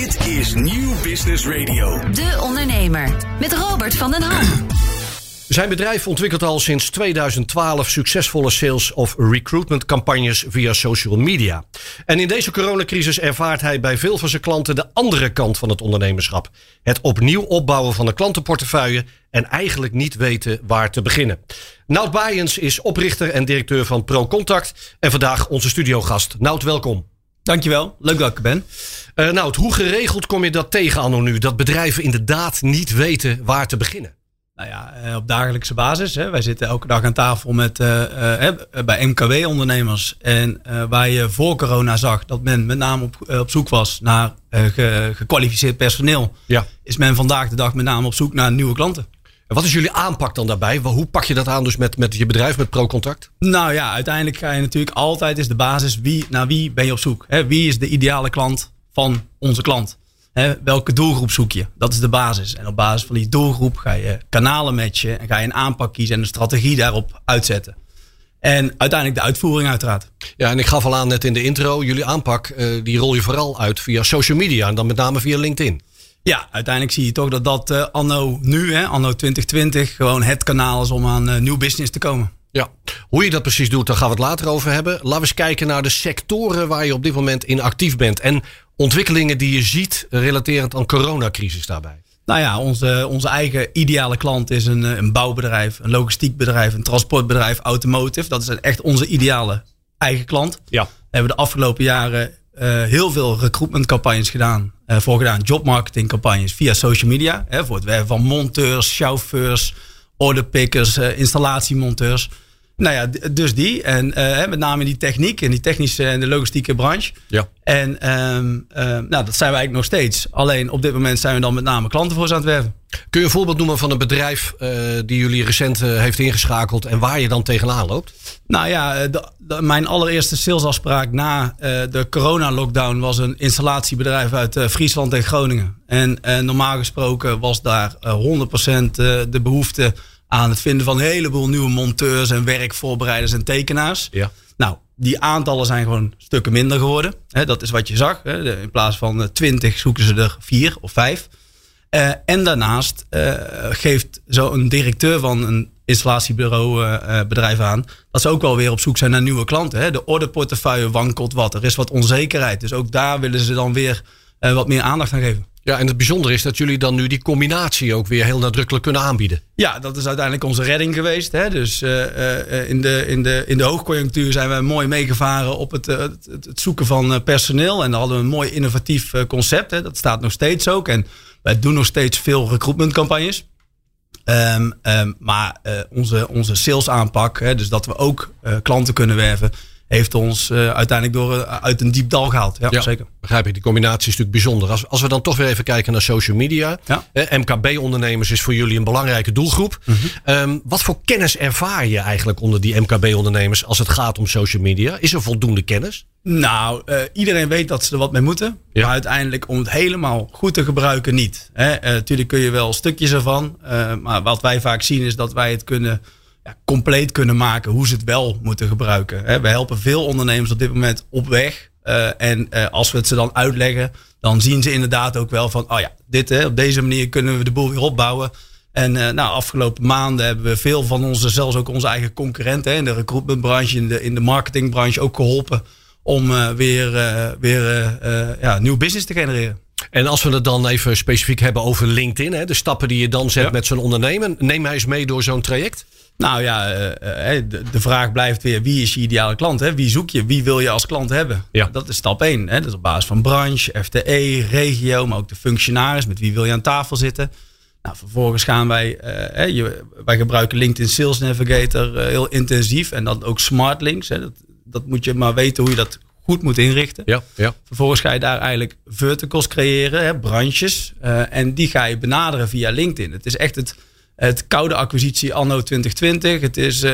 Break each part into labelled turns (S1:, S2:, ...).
S1: Dit is Nieuw Business Radio.
S2: De Ondernemer met Robert van den Ham.
S3: Zijn bedrijf ontwikkelt al sinds 2012 succesvolle sales- of recruitment campagnes via social media. En in deze coronacrisis ervaart hij bij veel van zijn klanten de andere kant van het ondernemerschap. Het opnieuw opbouwen van een klantenportefeuille en eigenlijk niet weten waar te beginnen. Nout Baaiens is oprichter en directeur van ProContact en vandaag onze studiogast. Nout, welkom.
S4: Dankjewel, leuk dat ik er ben.
S3: Uh, Nout, hoe geregeld kom je dat tegen anno nu? Dat bedrijven inderdaad niet weten waar te beginnen?
S4: Nou ja, eh, op dagelijkse basis. Hè. Wij zitten elke dag aan tafel met, uh, uh, bij MKW-ondernemers. En waar je voor corona zag dat men met name op, op zoek was naar ge, gekwalificeerd personeel,
S3: ja.
S4: is men vandaag de dag met name op zoek naar nieuwe klanten.
S3: En wat is jullie aanpak dan daarbij? Hoe pak je dat aan dus met, met je bedrijf, met ProContact?
S4: Nou ja, uiteindelijk ga je natuurlijk altijd is de basis wie, naar wie ben je op zoek. Hè? Wie is de ideale klant van onze klant? welke doelgroep zoek je? Dat is de basis. En op basis van die doelgroep ga je kanalen matchen en ga je een aanpak kiezen en een strategie daarop uitzetten. En uiteindelijk de uitvoering uiteraard.
S3: Ja, en ik gaf al aan net in de intro, jullie aanpak, uh, die rol je vooral uit via social media en dan met name via LinkedIn.
S4: Ja, uiteindelijk zie je toch dat dat uh, anno nu, hè, anno 2020, gewoon het kanaal is om aan uh, nieuw business te komen.
S3: Ja, hoe je dat precies doet, daar gaan we het later over hebben. Laten we eens kijken naar de sectoren waar je op dit moment in actief bent. En ontwikkelingen die je ziet relaterend aan coronacrisis daarbij.
S4: Nou ja, onze, onze eigen ideale klant is een, een bouwbedrijf, een logistiek bedrijf, een transportbedrijf, automotive. Dat is echt onze ideale eigen klant.
S3: Ja.
S4: We hebben de afgelopen jaren uh, heel veel recruitmentcampagnes gedaan. Uh, voor gedaan jobmarketingcampagnes via social media. Hè, voor het werven van monteurs, chauffeurs, orderpickers, uh, installatiemonteurs. Nou ja, dus die. En uh, met name die techniek en die technische en de logistieke branche.
S3: Ja.
S4: En um, uh, nou, dat zijn we eigenlijk nog steeds. Alleen op dit moment zijn we dan met name klanten voor ze aan het werven.
S3: Kun je een voorbeeld noemen van een bedrijf uh, die jullie recent heeft ingeschakeld en waar je dan tegenaan loopt?
S4: Nou ja, de, de, mijn allereerste salesafspraak na de corona-lockdown was een installatiebedrijf uit Friesland en Groningen. En normaal gesproken was daar 100% de behoefte aan het vinden van een heleboel nieuwe monteurs en werkvoorbereiders en tekenaars.
S3: Ja.
S4: Nou, die aantallen zijn gewoon stukken minder geworden. dat is wat je zag. In plaats van 20 zoeken ze er vier of vijf. Uh, en daarnaast uh, geeft zo'n directeur van een installatiebureau uh, bedrijf aan dat ze ook wel weer op zoek zijn naar nieuwe klanten. Hè. De orderportefeuille wankelt wat. Er is wat onzekerheid. Dus ook daar willen ze dan weer wat meer aandacht aan geven.
S3: Ja, en het bijzondere is dat jullie dan nu die combinatie ook weer heel nadrukkelijk kunnen aanbieden.
S4: Ja, dat is uiteindelijk onze redding geweest. Hè? Dus uh, uh, in, de, in, de, in de hoogconjunctuur zijn we mooi meegevaren op het, het, zoeken van personeel. En dan hadden we een mooi innovatief concept. Hè? Dat staat nog steeds ook. En wij doen nog steeds veel recruitmentcampagnes. Um, um, maar onze, onze sales aanpak, hè, dus dat we ook klanten kunnen werven, heeft ons uh, uiteindelijk door, uh, uit een diep dal gehaald. Ja,
S3: ja,
S4: zeker.
S3: Begrijp ik. Die combinatie is natuurlijk bijzonder. Als, als we dan toch weer even kijken naar social media.
S4: Ja.
S3: Eh, MKB-ondernemers is voor jullie een belangrijke doelgroep.
S4: Mhm.
S3: Mm -hmm. um, wat voor kennis ervaar je eigenlijk onder die MKB-ondernemers als het gaat om social media? Is er voldoende kennis?
S4: Nou, uh, iedereen weet dat ze er wat mee moeten.
S3: Ja.
S4: Maar uiteindelijk om het helemaal goed te gebruiken niet. Natuurlijk kun je wel stukjes ervan. Maar wat wij vaak zien is dat wij het kunnen ja, compleet kunnen maken hoe ze het wel moeten gebruiken. Hè, we helpen veel ondernemers op dit moment op weg. Uh, en uh, als we het ze dan uitleggen, dan zien ze inderdaad ook wel van, oh ja, dit, hè, op deze manier kunnen we de boel weer opbouwen. En uh, nou, afgelopen maanden hebben we veel van onze, zelfs ook onze eigen concurrenten hè, in de recruitmentbranche, in de, in de marketingbranche ook geholpen om weer, weer ja, nieuw business te genereren.
S3: En als we het dan even specifiek hebben over LinkedIn, hè, de stappen die je dan zet
S4: Ja.
S3: met zo'n ondernemer, neem mij eens mee door zo'n traject.
S4: Nou ja, uh, uh, de, de, vraag blijft weer: wie is je ideale klant? Hè? Wie zoek je? Wie wil je als klant hebben?
S3: Ja.
S4: Dat is stap 1. Hè? Dat is op basis van branche, FTE, regio, maar ook de functionaris. Met wie wil je aan tafel zitten? Nou, vervolgens gaan wij, je, wij gebruiken LinkedIn Sales Navigator heel intensief. En dan ook Smart Links. Hè? Dat, dat moet je maar weten hoe je dat goed moet inrichten.
S3: Ja, ja.
S4: Vervolgens ga je daar eigenlijk verticals creëren, hè, branches. en die ga je benaderen via LinkedIn. Het is echt het het koude acquisitie anno 2020. Het is, uh,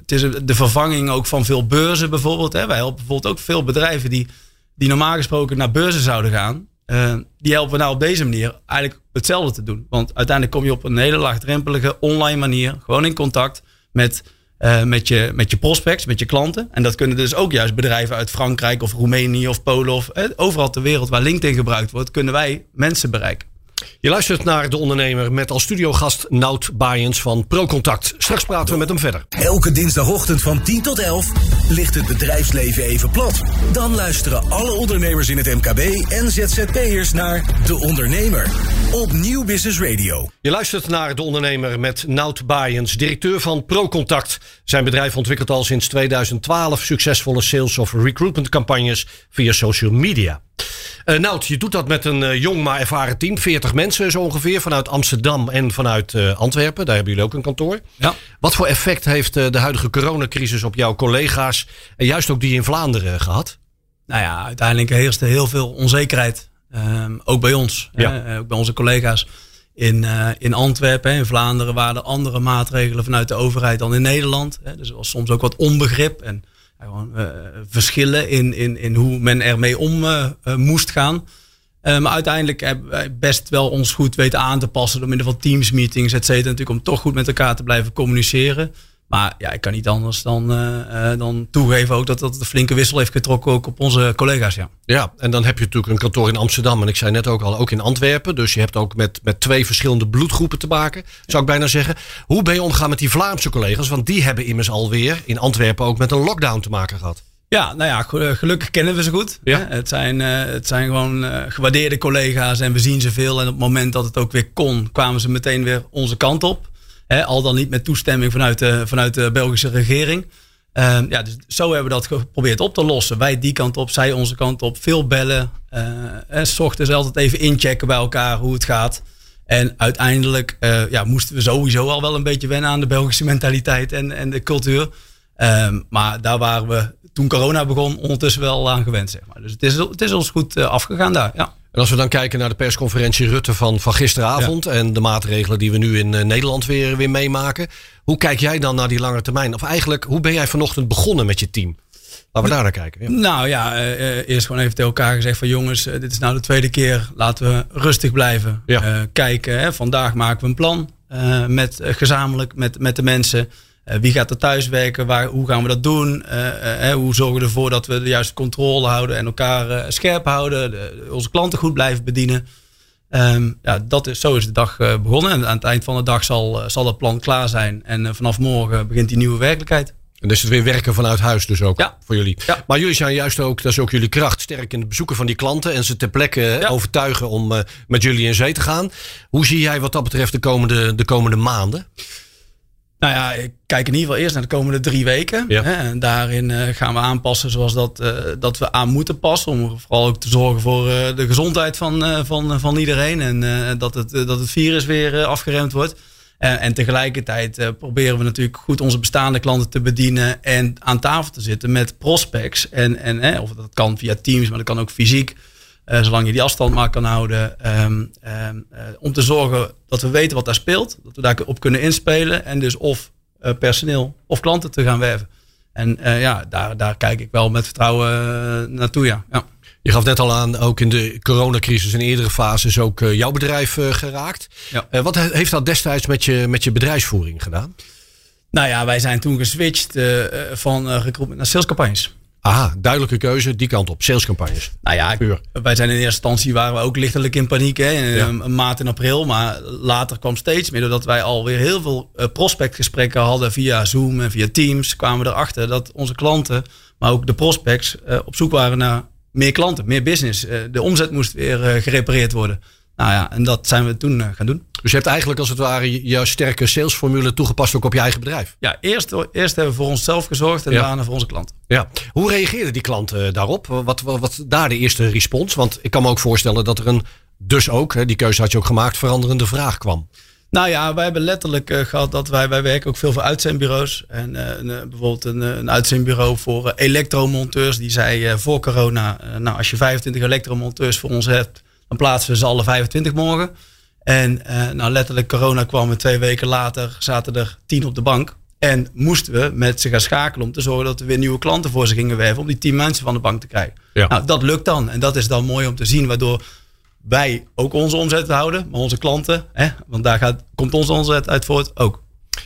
S4: het is de vervanging ook van veel beurzen bijvoorbeeld. Hè. Wij helpen bijvoorbeeld ook veel bedrijven die, die normaal gesproken naar beurzen zouden gaan. Uh, die helpen we nou op deze manier eigenlijk hetzelfde te doen. Want uiteindelijk kom je op een hele laagdrempelige online manier, gewoon in contact met eh, met, je, met je prospects, met je klanten. En dat kunnen dus ook juist bedrijven uit Frankrijk of Roemenië of Polen of eh, overal ter wereld waar LinkedIn gebruikt wordt, kunnen wij mensen bereiken.
S3: Je luistert naar De Ondernemer met als studiogast Nout Baaiens van ProContact. Straks praten we met hem verder.
S1: Elke dinsdagochtend van 10 tot 11 ligt het bedrijfsleven even plat. Dan luisteren alle ondernemers in het MKB en ZZP'ers naar De Ondernemer op Nieuw Business Radio.
S3: Je luistert naar De Ondernemer met Nout Baaiens, directeur van ProContact. Zijn bedrijf ontwikkelt al sinds 2012 succesvolle sales of recruitment campagnes via social media. Uh, Nout, je doet dat met een uh, jong maar ervaren team. 40 mensen zo ongeveer. Vanuit Amsterdam en vanuit uh, Antwerpen. Daar hebben jullie ook een kantoor.
S4: Ja.
S3: Wat voor effect heeft de huidige coronacrisis op jouw collega's. En juist ook die in Vlaanderen gehad?
S4: Nou ja, uiteindelijk heerste heel veel onzekerheid. Um, ook bij ons.
S3: Ja.
S4: Hè, ook bij onze collega's. In, in Antwerpen, in Vlaanderen waren er andere maatregelen vanuit de overheid dan in Nederland. Hè. Dus er was soms ook wat onbegrip. En gewoon uh, verschillen in, in, in hoe men ermee om uh, uh, moest gaan. maar uiteindelijk hebben wij best wel ons goed weten aan te passen door middel van teams meetings, et cetera. Natuurlijk om toch goed met elkaar te blijven communiceren. Maar ja, ik kan niet anders dan, uh, dan toegeven ook dat dat de flinke wissel heeft getrokken ook op onze collega's. Ja.
S3: ja, en dan heb je natuurlijk een kantoor in Amsterdam. En ik zei net ook al, ook in Antwerpen. Dus je hebt ook met, met twee verschillende bloedgroepen te maken. Zou ik bijna zeggen. Hoe ben je omgaan met die Vlaamse collega's? Want die hebben immers alweer in Antwerpen ook met een lockdown te maken gehad.
S4: Ja, nou ja, gelukkig kennen we ze goed.
S3: Ja.
S4: Het, zijn, het zijn gewoon gewaardeerde collega's en we zien ze veel. En op het moment dat het ook weer kon, kwamen ze meteen weer onze kant op. Al dan niet met toestemming vanuit de, vanuit de Belgische regering. Uh, ja, dus zo hebben we dat geprobeerd op te lossen. Wij die kant op, zij onze kant op. Veel bellen. Uh, en s ochtends altijd even inchecken bij elkaar hoe het gaat. En uiteindelijk uh, ja, moesten we sowieso al wel een beetje wennen aan de Belgische mentaliteit en, en de cultuur. Um, maar daar waren we toen corona begon ondertussen wel aan gewend. Zeg maar. Dus het is, het is ons goed afgegaan daar. Ja.
S3: En als we dan kijken naar de persconferentie Rutte van, van gisteravond ja. en de maatregelen die we nu in uh, Nederland weer, weer meemaken. Hoe kijk jij dan naar die lange termijn? Of eigenlijk, hoe ben jij vanochtend begonnen met je team? Laten we daar naar kijken. Ja.
S4: Nou ja, uh, eerst gewoon even tegen elkaar gezegd van jongens, uh, dit is nou de tweede keer. Laten we rustig blijven.
S3: Ja.
S4: kijken, hè. vandaag maken we een plan met, gezamenlijk met, met de mensen. Uh, wie gaat er thuis werken? Waar, hoe gaan we dat doen? Uh, uh, hoe zorgen we ervoor dat we de juiste controle houden en elkaar scherp houden? De, onze klanten goed blijven bedienen. Um, ja, dat is, zo is de dag begonnen. En aan het eind van de dag zal, zal het plan klaar zijn. En vanaf morgen begint die nieuwe werkelijkheid.
S3: En dus het weer werken vanuit huis dus ook
S4: ja.
S3: voor jullie.
S4: Ja.
S3: Maar jullie zijn juist ook, dat is ook jullie kracht, sterk in het bezoeken van die klanten en ze ter plekke
S4: Ja.
S3: overtuigen om met jullie in zee te gaan. Hoe zie jij wat dat betreft de komende, de komende maanden?
S4: Nou ja, ik kijk in ieder geval eerst naar de komende drie weken.
S3: Ja.
S4: Hè, en daarin uh, gaan we aanpassen zoals dat, uh, dat we aan moeten passen. Om vooral ook te zorgen voor uh, de gezondheid van, van, van iedereen. En dat, het, dat het virus weer afgeremd wordt. en tegelijkertijd proberen we natuurlijk goed onze bestaande klanten te bedienen. En aan tafel te zitten met prospects. En, en of dat kan via Teams, maar dat kan ook fysiek. Uh, zolang je die afstand maar kan houden. Um, um, uh, om te zorgen dat we weten wat daar speelt. Dat we daarop kunnen inspelen. En dus of uh, personeel of klanten te gaan werven. En ja, daar, daar kijk ik wel met vertrouwen naartoe. Ja. ja.
S3: Je gaf net al aan, ook in de coronacrisis in eerdere fases ook jouw bedrijf geraakt.
S4: Ja.
S3: wat heeft dat destijds met je, met je bedrijfsvoering gedaan?
S4: Nou ja, wij zijn toen geswitcht van recruitment naar salescampagnes.
S3: Aha, duidelijke keuze, die kant op. Salescampagnes.
S4: Nou ja,
S3: Puur.
S4: wij zijn in eerste instantie waren we ook lichtelijk in paniek. Hè, in,
S3: Ja.
S4: een maand in april. Maar later kwam steeds meer. Doordat wij alweer heel veel eh, prospectgesprekken hadden via Zoom en via Teams. Kwamen we erachter dat onze klanten, maar ook de prospects, eh, op zoek waren naar meer klanten, meer business. Eh, de omzet moest weer eh, gerepareerd worden. Nou ja, en dat zijn we toen eh, gaan doen.
S3: Dus je hebt eigenlijk als het ware jouw sterke salesformule toegepast ook op je eigen bedrijf.
S4: Ja, eerst, eerst hebben we voor onszelf gezorgd en
S3: Ja.
S4: daarna voor onze klanten.
S3: Ja. Hoe reageerden die klanten eh, daarop? Wat, wat, wat daar de eerste respons? Want ik kan me ook voorstellen dat er een, dus ook, hè, die keuze had je ook gemaakt, veranderende vraag kwam.
S4: Nou ja, wij hebben letterlijk eh, gehad dat wij, wij werken ook veel voor uitzendbureaus. En een, bijvoorbeeld een, een uitzendbureau voor elektromonteurs. Die zei voor corona, nou als je 25 elektromonteurs voor ons hebt, dan plaatsen we ze alle 25 morgen. En eh, nou letterlijk corona kwam en twee weken later zaten er 10 op de bank. En moesten we met ze gaan schakelen om te zorgen dat we weer nieuwe klanten voor ze gingen werven. Om die 10 mensen van de bank te krijgen.
S3: Ja.
S4: Nou, dat lukt dan. En dat is dan mooi om te zien, waardoor wij ook onze omzet houden, maar onze klanten, hè, want daar gaat, komt onze omzet uit voort, ook.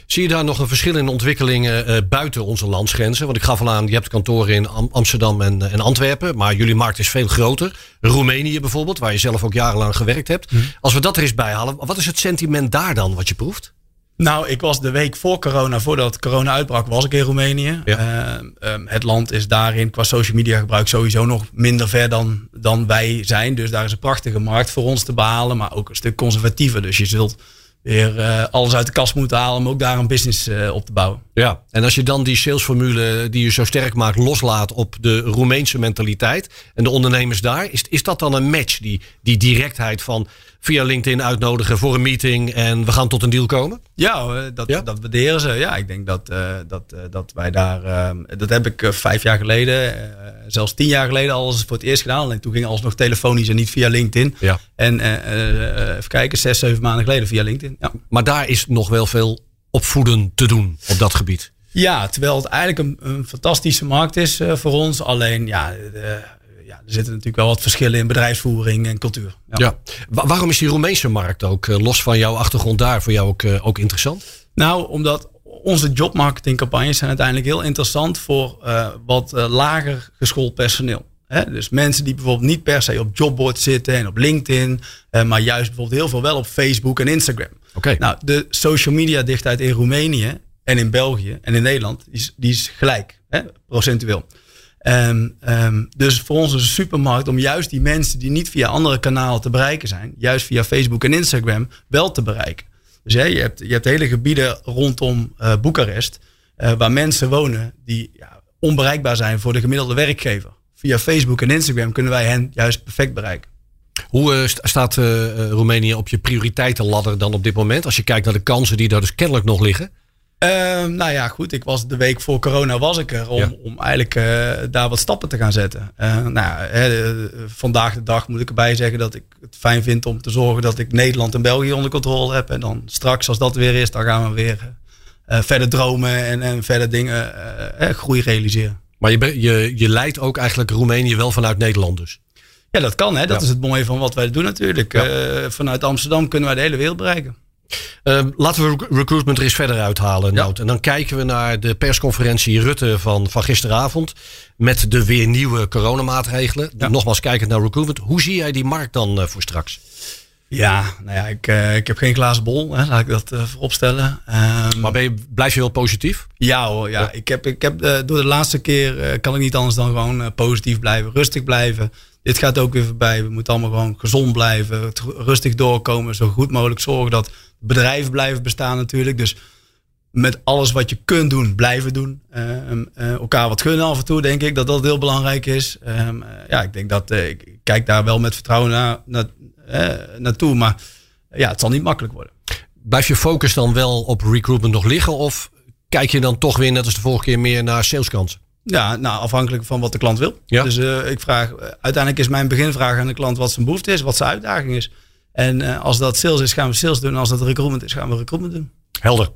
S3: Zie je daar nog een verschil in ontwikkelingen uh, buiten onze landsgrenzen? Want ik gaf al aan, je hebt kantoren in Am Amsterdam en, en, Antwerpen, maar jullie markt is veel groter. Roemenië bijvoorbeeld, waar je zelf ook jarenlang gewerkt hebt. Mm. Als we dat er eens bij halen, wat is het sentiment daar dan wat je proeft?
S4: Nou, ik was de week voor corona, voordat corona uitbrak, was ik in Roemenië. Ja. Uh, het land is daarin qua social media gebruik sowieso nog minder ver dan, dan wij zijn. Dus daar is een prachtige markt voor ons te behalen, maar ook een stuk conservatiever. Dus je zult weer uh, alles uit de kast moeten halen om ook daar een business uh, op te bouwen.
S3: Ja, en als je dan die salesformule die je zo sterk maakt loslaat op de Roemeense mentaliteit en de ondernemers daar, is, is dat dan een match, die, die directheid van via LinkedIn uitnodigen voor een meeting en we gaan tot een deal komen?
S4: Ja, dat, ja? dat waarderen ze. Ja, ik denk dat, uh, dat, uh, dat wij daar. Uh, dat heb ik vijf jaar geleden, zelfs tien jaar geleden al eens voor het eerst gedaan. Alleen toen ging alles nog telefonisch en niet via LinkedIn. Ja. En even kijken, zes, zeven maanden geleden via LinkedIn. Ja.
S3: Maar daar is nog wel veel opvoeden te doen op dat gebied.
S4: Ja, terwijl het eigenlijk een, een fantastische markt is voor ons. Alleen ja ja, er zitten natuurlijk wel wat verschillen in bedrijfsvoering en cultuur.
S3: Ja. waarom is die Roemeense markt ook, eh, los van jouw achtergrond daar, voor jou ook, eh, ook interessant?
S4: Nou, omdat onze jobmarketingcampagnes zijn uiteindelijk heel interessant voor uh, wat lager geschoold personeel. Hè? Dus mensen die bijvoorbeeld niet per se op jobboard zitten en op LinkedIn, maar juist bijvoorbeeld heel veel wel op Facebook en Instagram.
S3: Oké.
S4: Nou, de social media dichtheid in Roemenië en in België en in Nederland die is, die is gelijk, hè? procentueel. Um, um, dus voor ons is een supermarkt om juist die mensen die niet via andere kanalen te bereiken zijn, juist via Facebook en Instagram wel te bereiken. Dus je, hebt, je hebt hele gebieden rondom uh, Boekarest uh, waar mensen wonen die ja, onbereikbaar zijn voor de gemiddelde werkgever. Via Facebook en Instagram kunnen wij hen juist perfect bereiken.
S3: Hoe uh, staat Roemenië op je prioriteitenladder dan op dit moment? Als je kijkt naar de kansen die daar dus kennelijk nog liggen.
S4: Uh, nou ja, goed. Ik was de week voor corona was ik er om, om eigenlijk uh, daar wat stappen te gaan zetten. Uh, nou, hè, vandaag de dag moet ik erbij zeggen dat ik het fijn vind om te zorgen dat ik Nederland en België onder controle heb. En dan straks, als dat weer is, dan gaan we weer verder dromen en, en verder dingen, groei realiseren.
S3: Maar je, je, je leidt ook eigenlijk Roemenië wel vanuit Nederland dus?
S4: Ja, dat kan. Hè. Dat ja. is het mooie van wat wij doen natuurlijk. Ja. vanuit Amsterdam kunnen wij de hele wereld bereiken.
S3: Uh, laten we recruitment er eens verder uithalen. Ja. En dan kijken we naar de persconferentie Rutte van, van gisteravond. Met de weer nieuwe coronamaatregelen. Ja. Nogmaals, kijkend naar recruitment. Hoe zie jij die markt dan uh, voor straks?
S4: Ja, nou ja, ik, uh, ik heb geen glazen bol, hè, laat ik dat uh, vooropstellen.
S3: Um, maar ben je, blijf je wel positief?
S4: Ja hoor, ja. ja. Ik heb, ik heb door de laatste keer kan ik niet anders dan gewoon positief blijven, rustig blijven. Dit gaat ook weer voorbij. We moeten allemaal gewoon gezond blijven, rustig doorkomen, zo goed mogelijk zorgen dat bedrijven blijven bestaan natuurlijk. Dus met alles wat je kunt doen, blijven doen. Uh, elkaar wat gunnen af en toe, denk ik dat dat heel belangrijk is. Um, uh, ja, ik denk dat ik kijk daar wel met vertrouwen naar, naartoe. Maar ja, het zal niet makkelijk worden.
S3: Blijf je focus dan wel op recruitment nog liggen? Of kijk je dan toch weer, net als de vorige keer, meer naar saleskansen?
S4: Ja, nou, afhankelijk van wat de klant wil. Ja. Dus ik vraag, uiteindelijk is mijn beginvraag aan de klant wat zijn behoefte is, wat zijn uitdaging is. En uh, als dat sales is, gaan we sales doen. En als dat recruitment is, gaan we recruitment doen.
S3: Helder.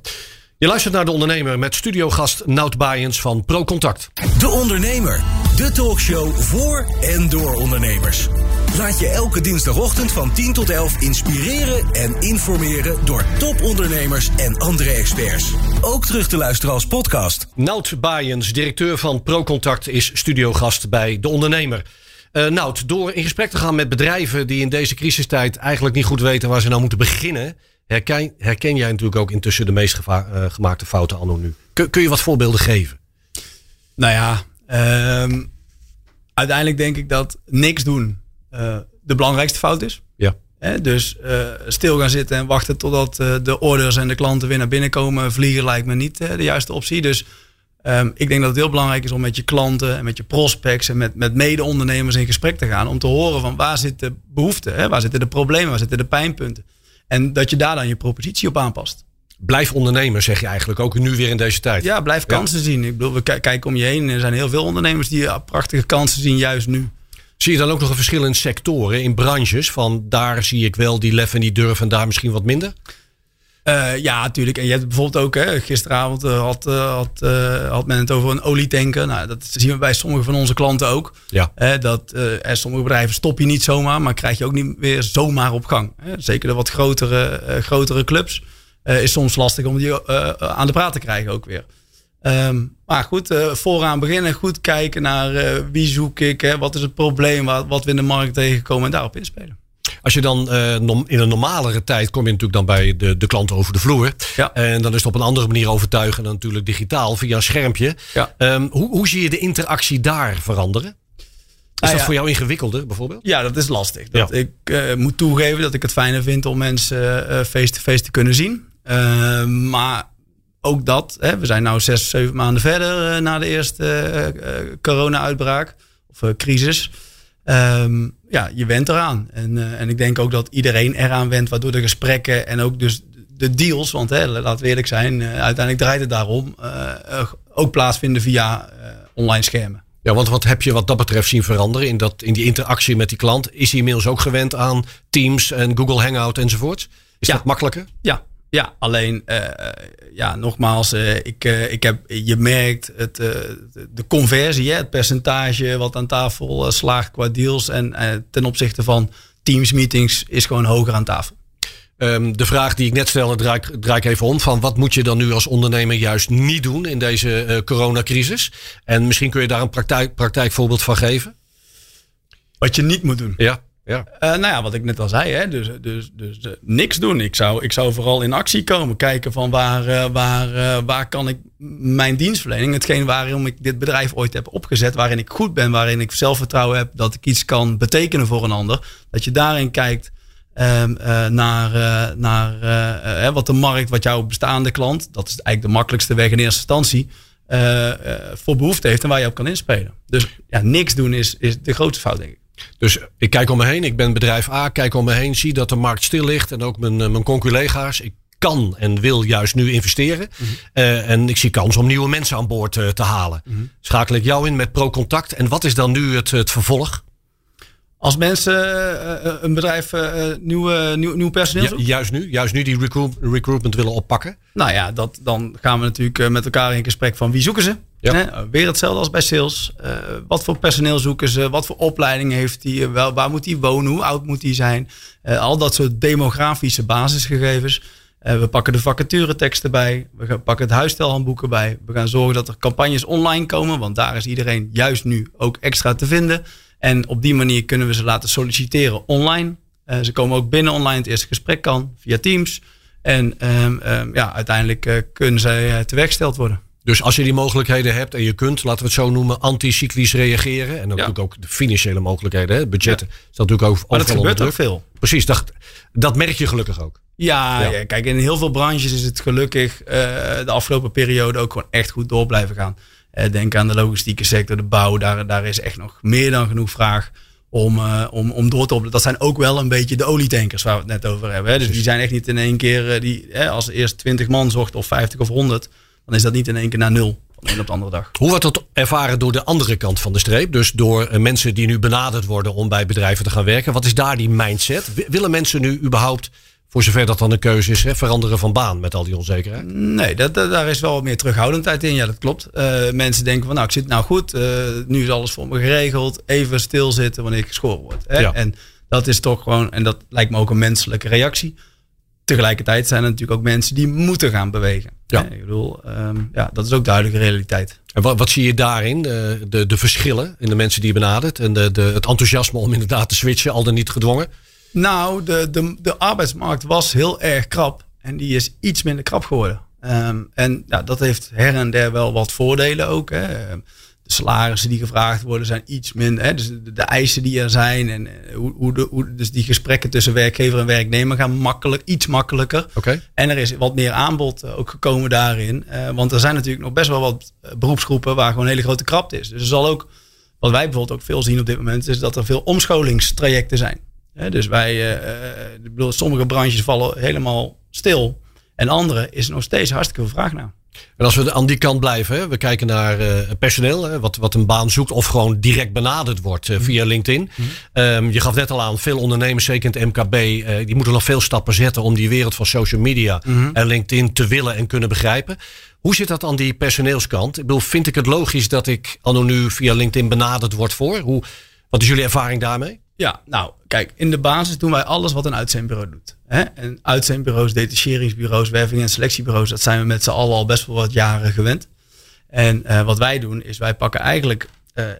S3: Je luistert naar De Ondernemer met studiogast Nout Baaiens van ProContact.
S1: De Ondernemer, de talkshow voor en door ondernemers. Laat je elke dinsdagochtend van 10 tot 11 inspireren en informeren door topondernemers en andere experts. Ook terug te luisteren als podcast.
S3: Nout Baaiens, directeur van ProContact, is studiogast bij De Ondernemer. Uh, nou, door in gesprek te gaan met bedrijven die in deze crisistijd eigenlijk niet goed weten waar ze nou moeten beginnen, herken, herken jij natuurlijk ook intussen de meest uh, gemaakte fouten anno nu. Kun, kun, je wat voorbeelden geven?
S4: Nou ja, um, uiteindelijk denk ik dat niks doen de belangrijkste fout is.
S3: Ja.
S4: He, dus stil gaan zitten en wachten totdat de orders en de klanten weer naar binnen komen vliegen lijkt me niet de juiste optie. Dus Um, ik denk dat het heel belangrijk is om met je klanten en met je prospects en met, met mede-ondernemers in gesprek te gaan. Om te horen van waar zit de behoefte, hè? waar zitten de problemen, waar zitten de pijnpunten. En dat je daar dan je propositie op aanpast.
S3: Blijf ondernemer, zeg je eigenlijk, ook nu weer in deze tijd.
S4: Ja, blijf kansen ja. zien. Ik bedoel, we kijken om je heen. Er zijn heel veel ondernemers die prachtige kansen zien, juist nu.
S3: Zie je dan ook nog een verschil in sectoren, in branches? Van daar zie ik wel die lef en die durf en daar misschien wat minder?
S4: Uh, ja, natuurlijk. En je hebt bijvoorbeeld ook, hè, gisteravond uh, had, uh, had, had men het over een olietanker. Nou, dat zien we bij sommige van onze klanten ook.
S3: Ja.
S4: dat sommige bedrijven stop je niet zomaar, maar krijg je ook niet weer zomaar op gang. Hè. Zeker de wat grotere, grotere clubs. is soms lastig om die aan de praat te krijgen ook weer. Ehm, maar goed, vooraan beginnen, goed kijken naar wie zoek ik, hè, wat is het probleem, wat, wat we in de markt tegenkomen en daarop inspelen.
S3: Als je dan uh, in een normalere tijd kom je natuurlijk dan bij de, de klant over de vloer. Ja. En dan is het op een andere manier overtuigen dan natuurlijk digitaal via een schermpje. Ja. Um, hoe, hoe zie je de interactie daar veranderen? Is ah, dat voor jou ingewikkelder bijvoorbeeld?
S4: Ja, dat is lastig. Dat Ik uh, moet toegeven dat ik het fijner vind om mensen face-to-face -face te kunnen zien. Uh, maar ook dat, hè, we zijn nu zes, zeven maanden verder na de eerste corona-uitbraak of crisis. Um, ja, je went eraan. En, en ik denk ook dat iedereen eraan went, waardoor de gesprekken en ook dus de deals, want hè, laten we eerlijk zijn, uiteindelijk draait het daarom, ook plaatsvinden via online schermen.
S3: Ja, want wat heb je wat dat betreft zien veranderen in, dat, in die interactie met die klant? Is hij inmiddels ook gewend aan Teams en Google Hangout enzovoort? Is dat makkelijker?
S4: Ja, ja, alleen, uh, ja, nogmaals, uh, ik, uh, ik heb, je merkt het, de conversie, hè, het percentage wat aan tafel slaagt qua deals en ten opzichte van Teams meetings is gewoon hoger aan tafel.
S3: Um, de vraag die ik net stelde, draai, draai ik even om. Van wat moet je dan nu als ondernemer juist niet doen in deze coronacrisis? En misschien kun je daar een praktijk, praktijkvoorbeeld van geven?
S4: Wat je niet moet doen?
S3: Ja. Ja.
S4: Uh, nou ja, wat ik net al zei, hè, dus, dus, dus uh, niks doen. Ik zou, ik zou vooral in actie komen. Kijken van waar, uh, waar, waar kan ik mijn dienstverlening, hetgeen waarom ik dit bedrijf ooit heb opgezet, waarin ik goed ben, waarin ik zelfvertrouwen heb dat ik iets kan betekenen voor een ander. Dat je daarin kijkt ehm, naar, naar wat de markt, wat jouw bestaande klant, dat is eigenlijk de makkelijkste weg in eerste instantie, voor behoefte heeft en waar je op kan inspelen. Dus ja, niks doen is, is de grootste fout, denk ik.
S3: Dus ik kijk om me heen, ik ben bedrijf A, kijk om me heen, zie dat de markt stil ligt en ook mijn, eh, mijn conculega's. Ik kan en wil juist nu investeren. Mhm. uh, en ik zie kans om nieuwe mensen aan boord uh, te halen. Mm -hmm. Schakel ik jou in met ProContact. En wat is dan nu het, het vervolg?
S4: Als mensen een bedrijf nieuw, nieuw, nieuw personeel
S3: ja, juist nu, juist nu die recruit, recruitment willen oppakken.
S4: Nou ja, dat, dan gaan we natuurlijk met elkaar in gesprek van wie zoeken ze. Ja. weer hetzelfde als bij sales. Uh, wat voor personeel zoeken ze? Wat voor opleiding heeft hij? Wel, waar moet hij wonen? Hoe oud moet hij zijn? Uh, al dat soort demografische basisgegevens. We pakken de vacatureteksten bij. We gaan pakken het huisstelhandboeken bij. We gaan zorgen dat er campagnes online komen. Want daar is iedereen juist nu ook extra te vinden. En op die manier kunnen we ze laten solliciteren online. ze komen ook binnen online. Het eerste gesprek kan via Teams. En um, um, ja, uiteindelijk kunnen zij teweggesteld worden.
S3: Dus als je die mogelijkheden hebt en je kunt, laten we het zo noemen, anticyclisch reageren. En dan natuurlijk ook de financiële mogelijkheden, hè, budgetten. Ja. Dat natuurlijk ook
S4: maar dat gebeurt ook veel.
S3: Precies, dat, dat merk je gelukkig ook.
S4: Ja, ja. kijk, in heel veel branches is het gelukkig uh, de afgelopen periode ook gewoon echt goed door blijven gaan. Uh, denk aan de logistieke sector, de bouw, daar, daar is echt nog meer dan genoeg vraag om, uh, om, om door te opleiden. Dat zijn ook wel een beetje de olietankers waar we het net over hebben. Hè. Dus die zijn echt niet in één keer, die, hè, als eerst 20 man zocht of 50 of 100 dan is dat niet in één keer naar nul. Van een op de andere dag.
S3: Hoe wordt dat ervaren door de andere kant van de streep? Dus door eh, mensen die nu benaderd worden om bij bedrijven te gaan werken. Wat is daar die mindset? Willen mensen nu überhaupt, voor zover dat dan een keuze is, hè, veranderen van baan met al die onzekerheid?
S4: Nee, dat, daar is wel meer terughoudendheid in. Ja, dat klopt. Uh, mensen denken van, nou, ik zit nou goed. Uh, nu is alles voor me geregeld. Even stilzitten wanneer ik geschoren word. Hè? Ja. En dat is toch gewoon, en dat lijkt me ook een menselijke reactie tegelijkertijd zijn er natuurlijk ook mensen die moeten gaan bewegen. Ja. ik bedoel, um, ja, dat is ook duidelijke realiteit.
S3: En wat, wat zie je daarin? De, de, de, verschillen in de mensen die je benadert en de, de, het enthousiasme om inderdaad te switchen, al dan niet gedwongen?
S4: Nou, de, de, de arbeidsmarkt was heel erg krap en die is iets minder krap geworden. Um, en ja, dat heeft her en der wel wat voordelen ook. Hè. De salarissen die gevraagd worden zijn iets minder. Hè, dus de, de, eisen die er zijn. En eh, hoe, hoe, de, hoe, dus die gesprekken tussen werkgever en werknemer gaan makkelijk, iets makkelijker.
S3: Okay.
S4: En er is wat meer aanbod eh, ook gekomen daarin. Uh, want er zijn natuurlijk nog best wel wat beroepsgroepen waar gewoon een hele grote krapte is. Dus er zal ook, wat wij bijvoorbeeld ook veel zien op dit moment, is dat er veel omscholingstrajecten zijn. dus wij, ik bedoel, sommige branches vallen helemaal stil. En andere is er nog steeds hartstikke veel vraag naar.
S3: En als we aan die kant blijven, hè, we kijken naar uh, personeel, hè, wat, wat een baan zoekt of gewoon direct benaderd wordt uh, via LinkedIn. Mm um, je gaf net al aan, veel ondernemers, zeker in het MKB, uh, die moeten nog veel stappen zetten om die wereld van social media mm -hmm. en LinkedIn te willen en kunnen begrijpen. Hoe zit dat aan die personeelskant? Ik bedoel, vind ik het logisch dat ik anno nu via LinkedIn benaderd word voor? Hoe, wat is jullie ervaring daarmee?
S4: Ja, nou, kijk, in de basis doen wij alles wat een uitzendbureau doet. Hè? En uitzendbureaus, detacheringsbureaus, werving- en selectiebureaus, dat zijn we met z'n allen al best wel wat jaren gewend. En uh, wat wij doen, is wij pakken eigenlijk, uh, uh,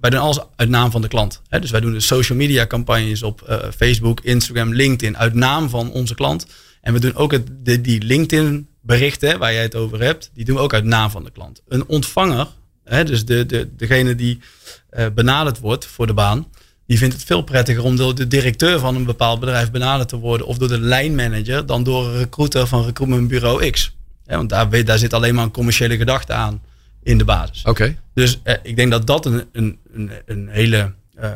S4: wij doen alles uit naam van de klant. Hè? Dus wij doen de social media campagnes op Facebook, Instagram, LinkedIn uit naam van onze klant. En we doen ook het, die LinkedIn berichten waar jij het over hebt, die doen we ook uit naam van de klant. Een ontvanger, hè, dus de, de, degene die benaderd wordt voor de baan, die vindt het veel prettiger om door de directeur van een bepaald bedrijf benaderd te worden of door de lijnmanager dan door een recruiter van recruitmentbureau X. Ja, want daar, daar zit alleen maar een commerciële gedachte aan in de basis.
S3: Oké.
S4: Dus eh, ik denk dat dat een, een, een, een hele. Uh,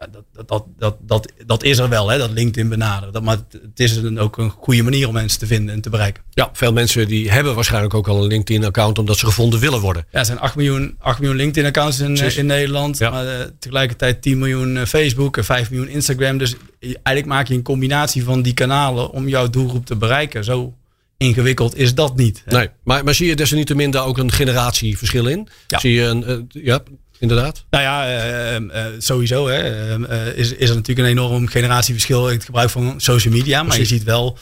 S4: ja, dat, dat, dat, dat, dat is er wel, hè, dat LinkedIn benaderen. Dat, maar het is een, ook een goede manier om mensen te vinden en te bereiken.
S3: Ja, veel mensen die hebben waarschijnlijk ook al een LinkedIn-account omdat ze gevonden willen worden.
S4: Ja, er zijn 8 miljoen, 8 miljoen LinkedIn-accounts in, in Nederland. Ja. Maar uh, tegelijkertijd 10 miljoen Facebook en 5 miljoen Instagram. Dus eigenlijk maak je een combinatie van die kanalen om jouw doelgroep te bereiken. Zo ingewikkeld is dat niet.
S3: Nee, maar, maar zie je desalniettemin daar ook een generatieverschil in?
S4: Ja.
S3: Zie je een, uh, ja, inderdaad?
S4: Nou ja, uh, uh, sowieso hè, is, is er natuurlijk een enorm generatieverschil in het gebruik van social media. Maar je ziet wel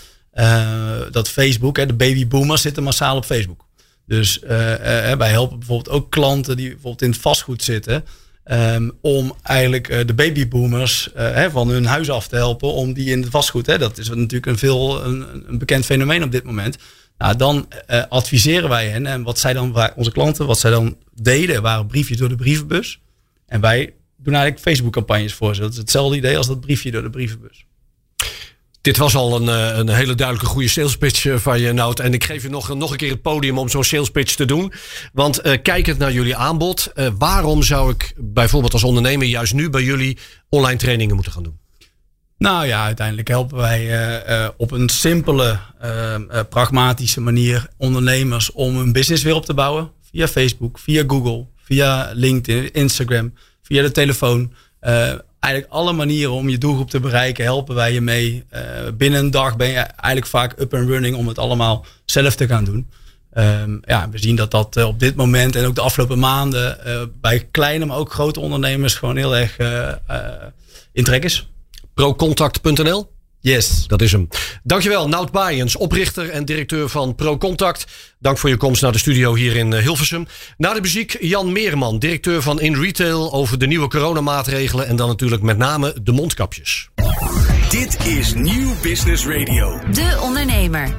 S4: dat Facebook, hè, de babyboomers zitten massaal op Facebook. Dus wij helpen bijvoorbeeld ook klanten die bijvoorbeeld in het vastgoed zitten. Um, om eigenlijk de babyboomers hè, van hun huis af te helpen. Om die in het vastgoed. Hè, dat is natuurlijk een veel een, een bekend fenomeen op dit moment. Nou, dan uh, adviseren wij hen. En wat zij dan, onze klanten, wat zij dan deden, waren briefjes door de brievenbus. En wij doen eigenlijk Facebook campagnes voor ze. Dat is hetzelfde idee als dat briefje door de brievenbus.
S3: Dit was al een, een hele duidelijke goede sales pitch van je, Nout. En ik geef je nog, nog een keer het podium om zo'n sales pitch te doen. Want kijkend naar jullie aanbod, waarom zou ik bijvoorbeeld als ondernemer juist nu bij jullie online trainingen moeten gaan doen?
S4: Nou ja, uiteindelijk helpen wij uh, op een simpele, pragmatische manier ondernemers om een business weer op te bouwen. Via Facebook, via Google, via LinkedIn, Instagram, via de telefoon eigenlijk alle manieren om je doelgroep te bereiken, helpen wij je mee. Binnen een dag ben je eigenlijk vaak up and running om het allemaal zelf te gaan doen. Um, ja, we zien dat dat op dit moment en ook de afgelopen maanden bij kleine, maar ook grote ondernemers gewoon heel erg in trek is.
S3: Procontact.nl
S4: Yes.
S3: Dat is hem. Dankjewel, Nout Baaiens, oprichter en directeur van ProContact. Dank voor je komst naar de studio hier in Hilversum. Na de muziek Jan Meerman, directeur van In Retail... over de nieuwe coronamaatregelen en dan natuurlijk met name de mondkapjes.
S1: Dit is Nieuw Business Radio.
S2: De Ondernemer.